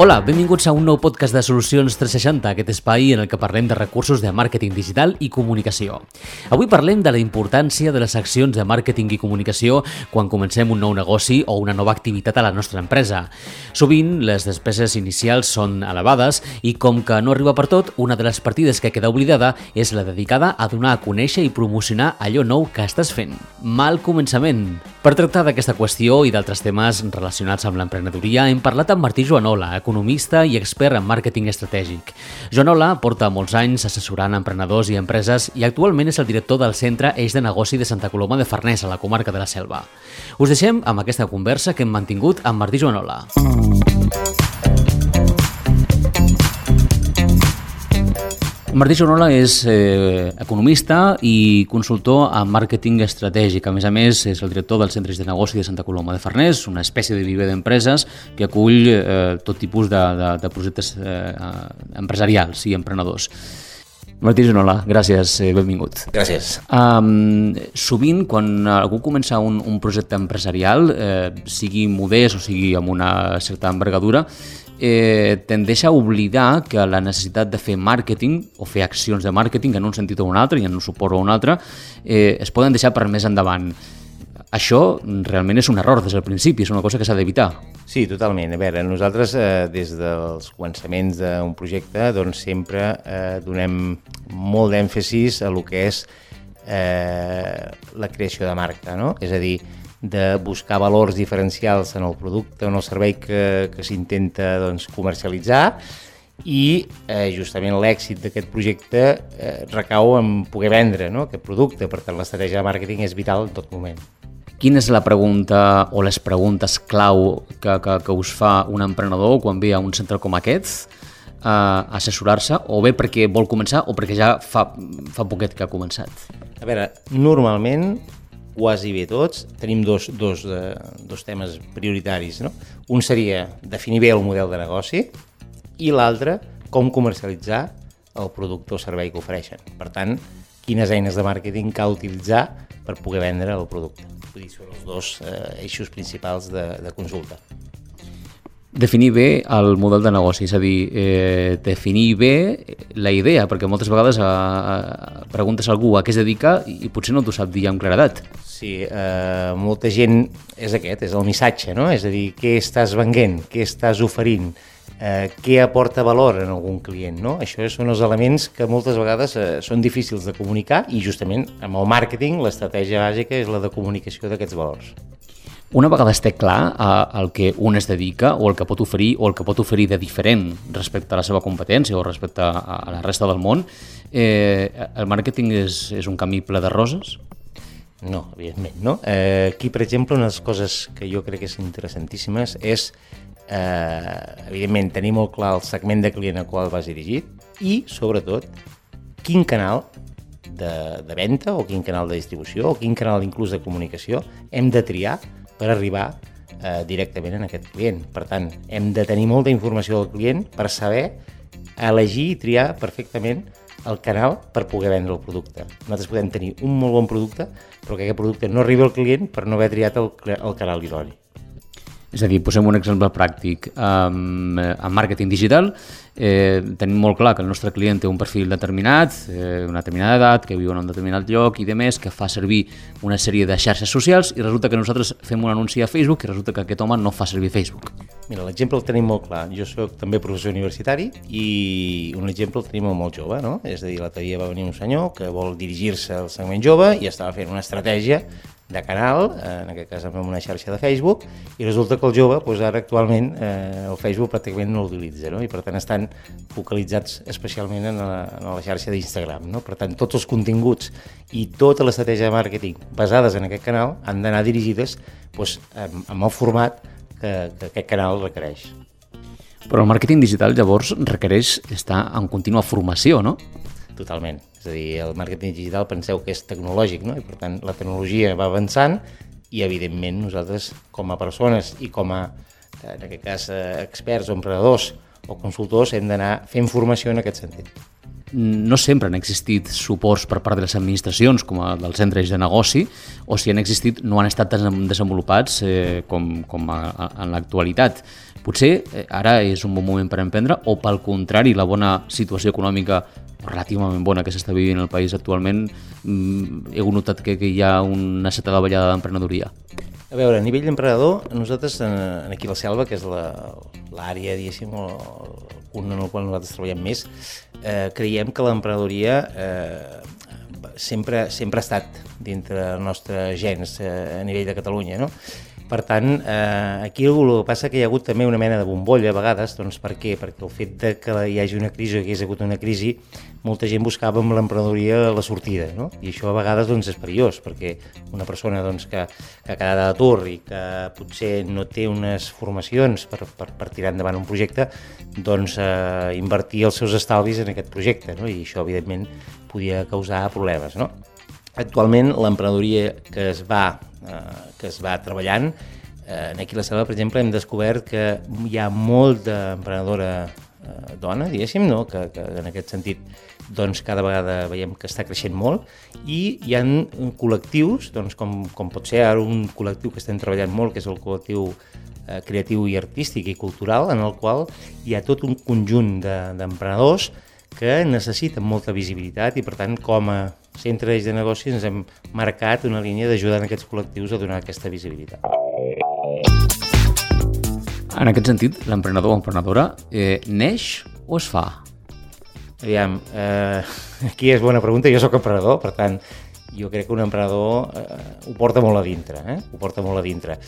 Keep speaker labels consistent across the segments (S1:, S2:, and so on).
S1: Hola, benvinguts a un nou podcast de Solucions 360, aquest espai en el que parlem de recursos de màrqueting digital i comunicació. Avui parlem de la importància de les accions de màrqueting i comunicació quan comencem un nou negoci o una nova activitat a la nostra empresa. Sovint, les despeses inicials són elevades i com que no arriba per tot, una de les partides que queda oblidada és la dedicada a donar a conèixer i promocionar allò nou que estàs fent. Mal començament. Per tractar d'aquesta qüestió i d'altres temes relacionats amb l'emprenedoria, hem parlat amb Martí Joanola, economista i expert en màrqueting estratègic. Joanola porta molts anys assessorant emprenedors i empreses i actualment és el director del Centre Eix de Negoci de Santa Coloma de Farners, a la comarca de la Selva. Us deixem amb aquesta conversa que hem mantingut amb Martí Joanola. Martí Joanola és eh, economista i consultor en màrqueting estratègic. A més a més, és el director del Centre de Negoci de Santa Coloma de Farners, una espècie de viver d'empreses que acull eh, tot tipus de, de, de projectes eh, empresarials i emprenedors. Martí Joanola, gràcies, eh, benvingut.
S2: Gràcies.
S1: Um, sovint, quan algú comença un, un projecte empresarial, eh, sigui modest o sigui amb una certa envergadura, eh, tendeix a oblidar que la necessitat de fer màrqueting o fer accions de màrqueting en un sentit o un altre i en un suport o un altre eh, es poden deixar per més endavant. Això realment és un error des del principi, és una cosa que s'ha d'evitar.
S2: Sí, totalment. A veure, nosaltres eh, des dels començaments d'un projecte doncs sempre eh, donem molt d'èmfasis a lo que és eh, la creació de marca, no? És a dir, de buscar valors diferencials en el producte o en el servei que, que s'intenta doncs, comercialitzar i eh, justament l'èxit d'aquest projecte eh, recau en poder vendre no? aquest producte, per tant l'estratègia de màrqueting és vital en tot moment.
S1: Quina és la pregunta o les preguntes clau que, que, que us fa un emprenedor quan ve a un centre com aquest a assessorar-se, o bé perquè vol començar o perquè ja fa, fa poquet que ha començat?
S2: A veure, normalment quasi bé tots, tenim dos, dos, eh, dos temes prioritaris. No? Un seria definir bé el model de negoci i l'altre, com comercialitzar el producte o servei que ofereixen. Per tant, quines eines de màrqueting cal utilitzar per poder vendre el producte. Vull dir, són els dos eh, eixos principals de, de consulta.
S1: Definir bé el model de negoci, és a dir, eh, definir bé la idea, perquè moltes vegades eh, eh, preguntes a algú a què es dedica i potser no t'ho sap dir amb claredat.
S2: Sí, eh, molta gent és aquest, és el missatge, no? És a dir, què estàs venent, què estàs oferint, eh, què aporta valor en algun client, no? Això són els elements que moltes vegades eh, són difícils de comunicar i justament amb el màrqueting l'estratègia bàsica és la de comunicació d'aquests valors.
S1: Una vegada es clar al que un es dedica o el que pot oferir o el que pot oferir de diferent respecte a la seva competència o respecte a, la resta del món, eh, el màrqueting és, és un camí ple de roses?
S2: No, evidentment, no. Eh, aquí, per exemple, una de les coses que jo crec que són interessantíssimes és, eh, evidentment, tenir molt clar el segment de client al qual vas dirigit i, sobretot, quin canal de, de venda o quin canal de distribució o quin canal inclús de comunicació hem de triar per arribar eh, directament en aquest client. Per tant, hem de tenir molta informació del client per saber elegir i triar perfectament el canal per poder vendre el producte. Nosaltres podem tenir un molt bon producte, però que aquest producte no arribi al client per no haver triat el, el canal idoni.
S1: És a dir, posem un exemple pràctic. Um, en màrqueting digital eh, tenim molt clar que el nostre client té un perfil determinat, eh, una determinada edat, que viu en un determinat lloc i de més, que fa servir una sèrie de xarxes socials i resulta que nosaltres fem un anunci a Facebook i resulta que aquest home no fa servir Facebook.
S2: Mira, l'exemple el tenim molt clar. Jo sóc també professor universitari i un exemple el tenim molt jove, no? És a dir, l'altre dia va venir un senyor que vol dirigir-se al segment jove i estava fent una estratègia de canal, eh, en aquest cas amb una xarxa de Facebook, i resulta que el jove, doncs ara actualment, eh, el Facebook pràcticament no l'utilitza, no? i per tant estan focalitzats especialment en la, en la xarxa d'Instagram. No? Per tant, tots els continguts i tota l'estratègia de màrqueting basades en aquest canal han d'anar dirigides doncs, amb, amb el format que, que aquest canal requereix.
S1: Però el màrqueting digital llavors requereix estar en contínua formació, no?
S2: Totalment. És a dir, el màrqueting digital penseu que és tecnològic, no? I per tant, la tecnologia va avançant i, evidentment, nosaltres, com a persones i com a, en aquest cas, experts o emprenedors o consultors, hem d'anar fent formació en aquest sentit.
S1: No sempre han existit suports per part de les administracions, com a dels centres de negoci, o si han existit no han estat tan desenvolupats eh, com, com a, a, en l'actualitat. Potser eh, ara és un bon moment per emprendre, o pel contrari, la bona situació econòmica relativament bona que s'està vivint el país actualment, mm, heu notat que, que hi ha una certa davallada d'emprenedoria?
S2: A veure, a nivell emprenedor, nosaltres en, aquí a la Selva, que és l'àrea, diguéssim, punt en el qual nosaltres treballem més, eh, creiem que l'emprenedoria eh, sempre, sempre ha estat dintre el nostre gens eh, a nivell de Catalunya, no? Per tant, eh, aquí el que passa que hi ha hagut també una mena de bombolla a vegades, doncs per què? Perquè el fet de que hi hagi una crisi o que hi hagi hagut una crisi, molta gent buscava amb l'emprenedoria la sortida, no? I això a vegades doncs, és perillós, perquè una persona doncs, que, que ha quedat a l'atur i que potser no té unes formacions per, per, per tirar endavant un projecte, doncs eh, invertir els seus estalvis en aquest projecte, no? I això, evidentment, podia causar problemes, no? Actualment, l'emprenedoria que es va eh, que es va treballant. Eh, aquí a la Selva, per exemple, hem descobert que hi ha molt d'emprenedora eh, dona, diguéssim, no? que, que en aquest sentit doncs, cada vegada veiem que està creixent molt i hi ha col·lectius, doncs, com, com pot ser ara un col·lectiu que estem treballant molt, que és el col·lectiu eh, creatiu i artístic i cultural, en el qual hi ha tot un conjunt d'emprenedors de, que necessiten molta visibilitat i, per tant, com a centre de negocis ens hem marcat una línia d'ajudar en aquests col·lectius a donar aquesta visibilitat.
S1: En aquest sentit, l'emprenedor o emprenedora eh, neix o es fa?
S2: Aviam, eh, aquí és bona pregunta, jo sóc emprenedor, per tant, jo crec que un emprenedor eh, ho porta molt a dintre, eh? ho porta molt a dintre.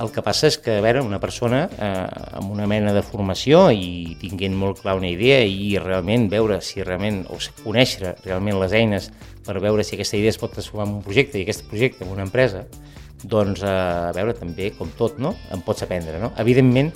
S2: El que passa és que, a veure, una persona eh, amb una mena de formació i tinguent molt clar una idea i realment veure si realment, o conèixer realment les eines per veure si aquesta idea es pot transformar en un projecte i aquest projecte en una empresa, doncs, eh, a veure, també, com tot, no? en pots aprendre. No? Evidentment,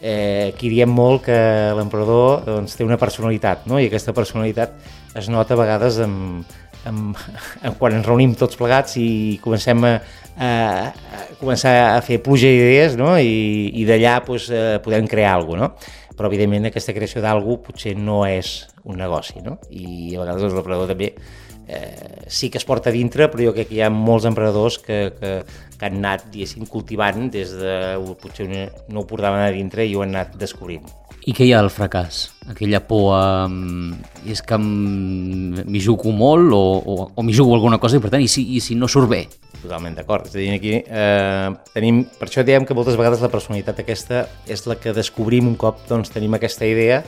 S2: eh, aquí diem molt que l'emprenedor doncs, té una personalitat, no? i aquesta personalitat es nota a vegades amb, amb, amb, quan ens reunim tots plegats i comencem a, a, a començar a fer pluja d'idees no? i, i d'allà pues, eh, podem crear alguna cosa. No? Però, evidentment, aquesta creació d'algú potser no és un negoci. No? I a vegades l'emprenedor també eh, sí que es porta a dintre, però jo crec que hi ha molts emprenedors que, que, que han anat, cultivant des de... potser no ho portaven a dintre i ho han anat descobrint.
S1: I què hi ha del fracàs? Aquella por a... És que m'hi jugo molt o, o, o m'hi jugo alguna cosa i per tant, i si, i si no surt bé?
S2: Totalment d'acord. És a dir, aquí eh, tenim... Per això diem que moltes vegades la personalitat aquesta és la que descobrim un cop doncs, tenim aquesta idea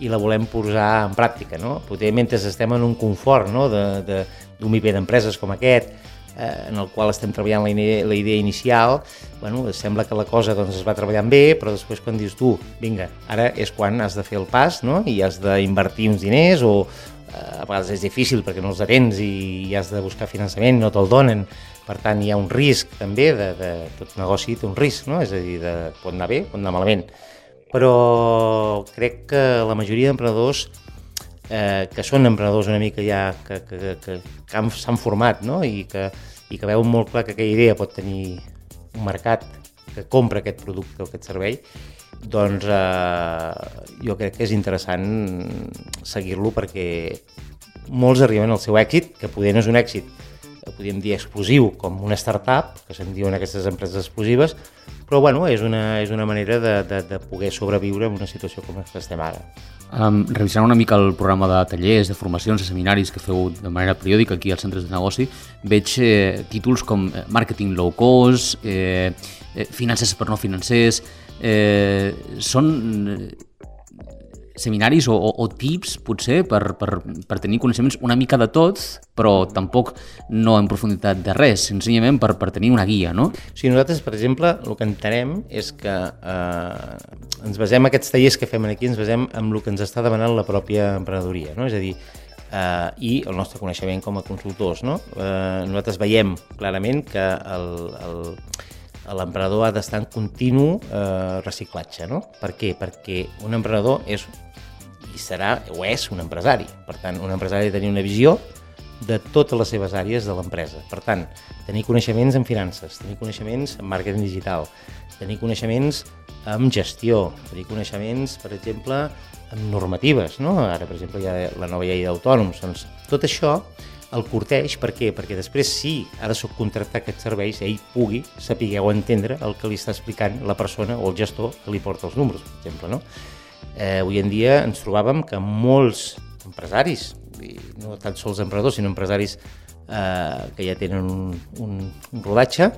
S2: i la volem posar en pràctica, no? Potser mentre estem en un confort no? d'un de, de, IP d'empreses com aquest, eh, en el qual estem treballant la, idea, la idea inicial, bueno, sembla que la cosa doncs, es va treballant bé, però després quan dius tu, vinga, ara és quan has de fer el pas no? i has d'invertir uns diners o a vegades és difícil perquè no els tens i, i has de buscar finançament, no te'l donen, per tant hi ha un risc també, de, de tot negoci té un risc, no? és a dir, de, pot anar bé, pot anar malament, però crec que la majoria d'emprenedors eh, que són emprenedors una mica ja que, que, que, que s'han format no? I, que, i que veuen molt clar que aquella idea pot tenir un mercat que compra aquest producte o aquest servei, doncs eh, jo crec que és interessant seguir-lo perquè molts arriben al seu èxit, que poder no és un èxit, que podríem dir explosiu, com una startup, que se'n diuen aquestes empreses explosives, però bueno, és una, és una manera de, de, de poder sobreviure en una situació com la que estem ara.
S1: Um, revisant una mica el programa de tallers, de formacions, de seminaris que feu de manera periòdica aquí als centres de negoci, veig eh, títols com eh, marketing low cost, eh, eh, finances per no financers, eh, són seminaris o, o, o tips, potser, per, per, per tenir coneixements una mica de tot, però tampoc no en profunditat de res, senzillament per, per tenir una guia, no?
S2: Sigui, nosaltres, per exemple, el que entenem és que eh, ens basem, aquests tallers que fem aquí, ens basem en el que ens està demanant la pròpia emprenedoria, no? És a dir, eh, i el nostre coneixement com a consultors, no? Eh, nosaltres veiem clarament que el, el, l'emprenedor ha d'estar en continu eh, reciclatge. No? Per què? Perquè un emprenedor és i serà o és un empresari. Per tant, un empresari ha de tenir una visió de totes les seves àrees de l'empresa. Per tant, tenir coneixements en finances, tenir coneixements en màrqueting digital, tenir coneixements en gestió, tenir coneixements, per exemple, en normatives, no? Ara, per exemple, hi ha la nova llei d'autònoms. Doncs tot això el corteix, per què? Perquè després, si ha de subcontractar aquests serveis, ell pugui saber o entendre el que li està explicant la persona o el gestor que li porta els números, per exemple. No? Eh, avui en dia ens trobàvem que molts empresaris, i no tan sols emprenedors, sinó empresaris eh, que ja tenen un, un, un rodatge,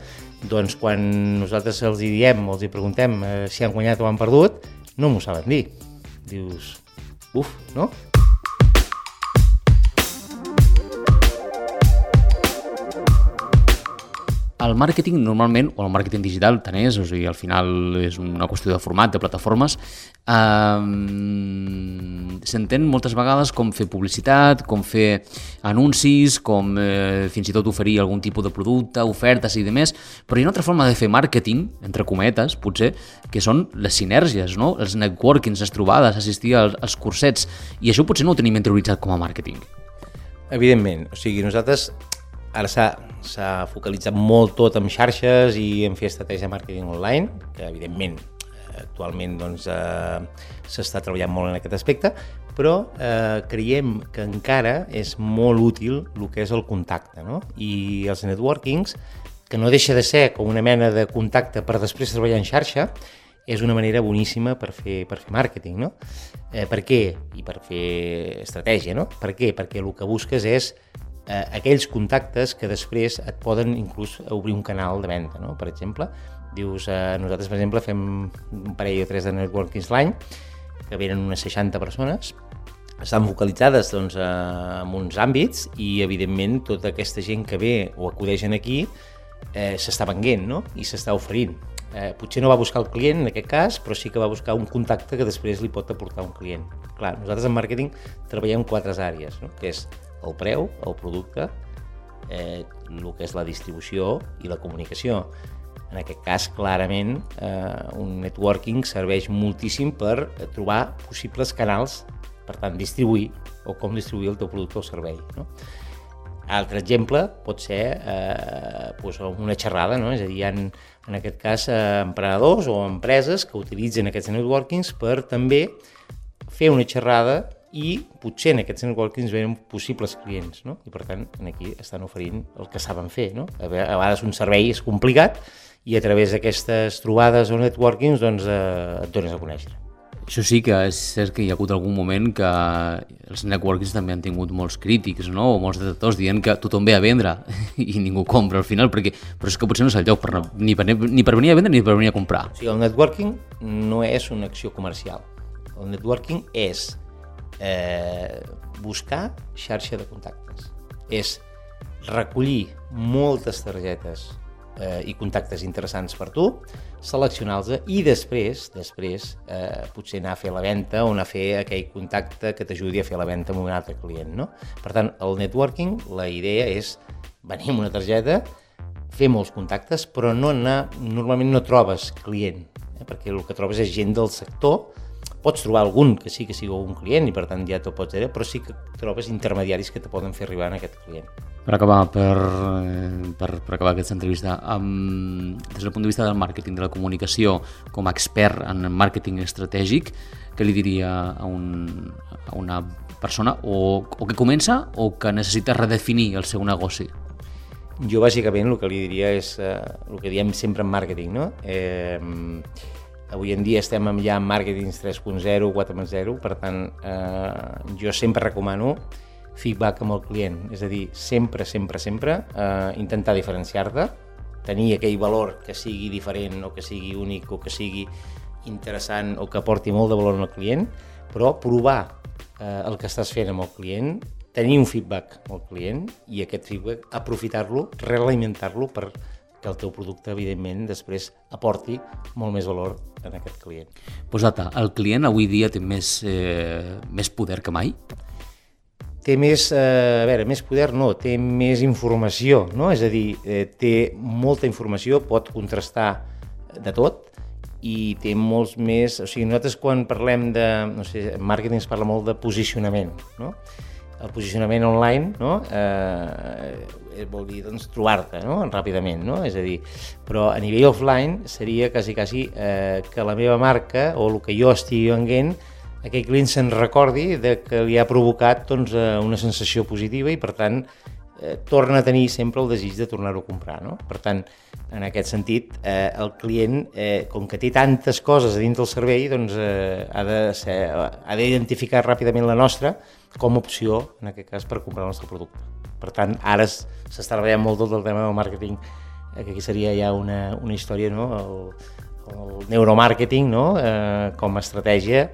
S2: doncs quan nosaltres els hi diem o els hi preguntem eh, si han guanyat o han perdut, no m'ho saben dir. Dius, uf, no?
S1: El màrqueting normalment, o el màrqueting digital tant és, o sigui, al final és una qüestió de format, de plataformes, eh, s'entén moltes vegades com fer publicitat, com fer anuncis, com eh, fins i tot oferir algun tipus de producte, ofertes i demés, però hi ha una altra forma de fer màrqueting, entre cometes, potser, que són les sinergies, no? els networkings, les trobades, assistir als, als cursets, i això potser no ho tenim interioritzat com a màrqueting.
S2: Evidentment, o sigui, nosaltres ara s'ha focalitzat molt tot en xarxes i en fer estratègia de màrqueting online, que evidentment actualment doncs, eh, s'està treballant molt en aquest aspecte, però eh, creiem que encara és molt útil el que és el contacte, no? i els networkings, que no deixa de ser com una mena de contacte per després treballar en xarxa, és una manera boníssima per fer, per fer màrqueting, no? Eh, per què? I per fer estratègia, no? Per què? Perquè el que busques és eh, aquells contactes que després et poden inclús obrir un canal de venda, no? per exemple. Dius, eh, nosaltres, per exemple, fem un parell o tres de networkings l'any, que venen unes 60 persones, estan focalitzades doncs, eh, en uns àmbits i, evidentment, tota aquesta gent que ve o acudeixen aquí eh, s'està venguent no? i s'està oferint. Eh, potser no va buscar el client en aquest cas, però sí que va buscar un contacte que després li pot aportar un client. Clar, nosaltres en màrqueting treballem quatre àrees, no? que és el preu, el producte, eh, el que és la distribució i la comunicació. En aquest cas, clarament, eh, un networking serveix moltíssim per trobar possibles canals, per tant, distribuir o com distribuir el teu producte o servei. No? Altre exemple pot ser eh, doncs una xerrada, no? és a dir, hi ha, en aquest cas, eh, emprenedors o empreses que utilitzen aquests networkings per també fer una xerrada i potser en aquests networkings venen possibles clients, no? I per tant, aquí estan oferint el que saben fer, no? A vegades un servei és complicat i a través d'aquestes trobades o networkings doncs eh, et dones a conèixer.
S1: Això sí que és cert que hi ha hagut algun moment que els networkings també han tingut molts crítics, no? o molts detractors dient que tothom ve a vendre i ningú compra al final, perquè, però és que potser no és el lloc per, ni, per, ni per venir a vendre ni per venir a comprar.
S2: O sigui, el networking no és una acció comercial. El networking és eh, buscar xarxa de contactes. És recollir moltes targetes eh, i contactes interessants per tu, seleccionar-los i després, després eh, potser anar a fer la venda o anar a fer aquell contacte que t'ajudi a fer la venda amb un altre client. No? Per tant, el networking, la idea és venir amb una targeta, fer molts contactes, però no anar, normalment no trobes client, eh? perquè el que trobes és gent del sector Pots trobar algun que sí que sigui un client i per tant ja t'ho pots dir, però sí que trobes intermediaris que te poden fer arribar a aquest client.
S1: Per acabar, per, eh, per, per acabar aquesta entrevista, um, des del punt de vista del màrqueting, de la comunicació, com a expert en màrqueting estratègic, què li diria a, un, a una persona o, o que comença o que necessita redefinir el seu negoci?
S2: Jo bàsicament el que li diria és eh, el que diem sempre en màrqueting, no? Eh, Avui en dia estem ja en màrqueting 3.0, 4.0, per tant, eh, jo sempre recomano feedback amb el client, és a dir, sempre, sempre, sempre eh, intentar diferenciar-te, tenir aquell valor que sigui diferent o que sigui únic o que sigui interessant o que aporti molt de valor al client, però provar eh, el que estàs fent amb el client, tenir un feedback amb el client i aquest feedback aprofitar-lo, realimentar-lo per que el teu producte, evidentment, després aporti molt més valor en aquest client.
S1: Pues data, el client avui dia té més, eh, més poder que mai?
S2: Té més, eh, a veure, més poder no, té més informació, no? És a dir, eh, té molta informació, pot contrastar de tot i té molts més... O sigui, nosaltres quan parlem de... No sé, en màrqueting es parla molt de posicionament, no? El posicionament online no? eh, vol dir doncs, trobar-te no? ràpidament, no? és a dir, però a nivell offline seria quasi, quasi eh, que la meva marca o el que jo estigui venguent aquell client se'n recordi de que li ha provocat doncs, eh, una sensació positiva i per tant eh, torna a tenir sempre el desig de tornar-ho a comprar. No? Per tant, en aquest sentit, eh, el client, eh, com que té tantes coses a dins del servei, doncs, eh, ha de ser, ha d'identificar ràpidament la nostra com a opció, en aquest cas, per comprar el nostre producte. Per tant, ara s'està treballant molt tot el tema del màrqueting, eh, que aquí seria ja una, una història, no? el, el neuromàrqueting no? eh, com a estratègia.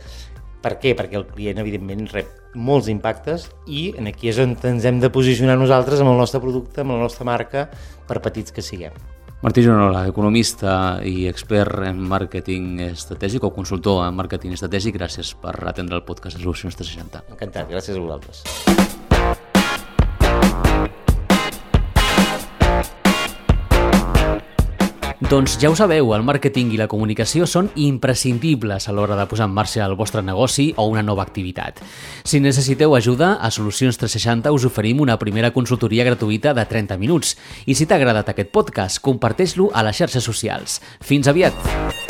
S2: Per què? Perquè el client, evidentment, rep molts impactes i en aquí és on ens hem de posicionar nosaltres amb el nostre producte, amb la nostra marca, per petits que siguem.
S1: Martí Jonola, economista i expert en màrqueting estratègic o consultor en màrqueting estratègic, gràcies per atendre el podcast de Solucions 360.
S2: Encantat, gràcies a vosaltres.
S1: Doncs ja ho sabeu, el màrqueting i la comunicació són imprescindibles a l'hora de posar en marxa el vostre negoci o una nova activitat. Si necessiteu ajuda, a Solucions 360 us oferim una primera consultoria gratuïta de 30 minuts. I si t'ha agradat aquest podcast, comparteix-lo a les xarxes socials. Fins aviat!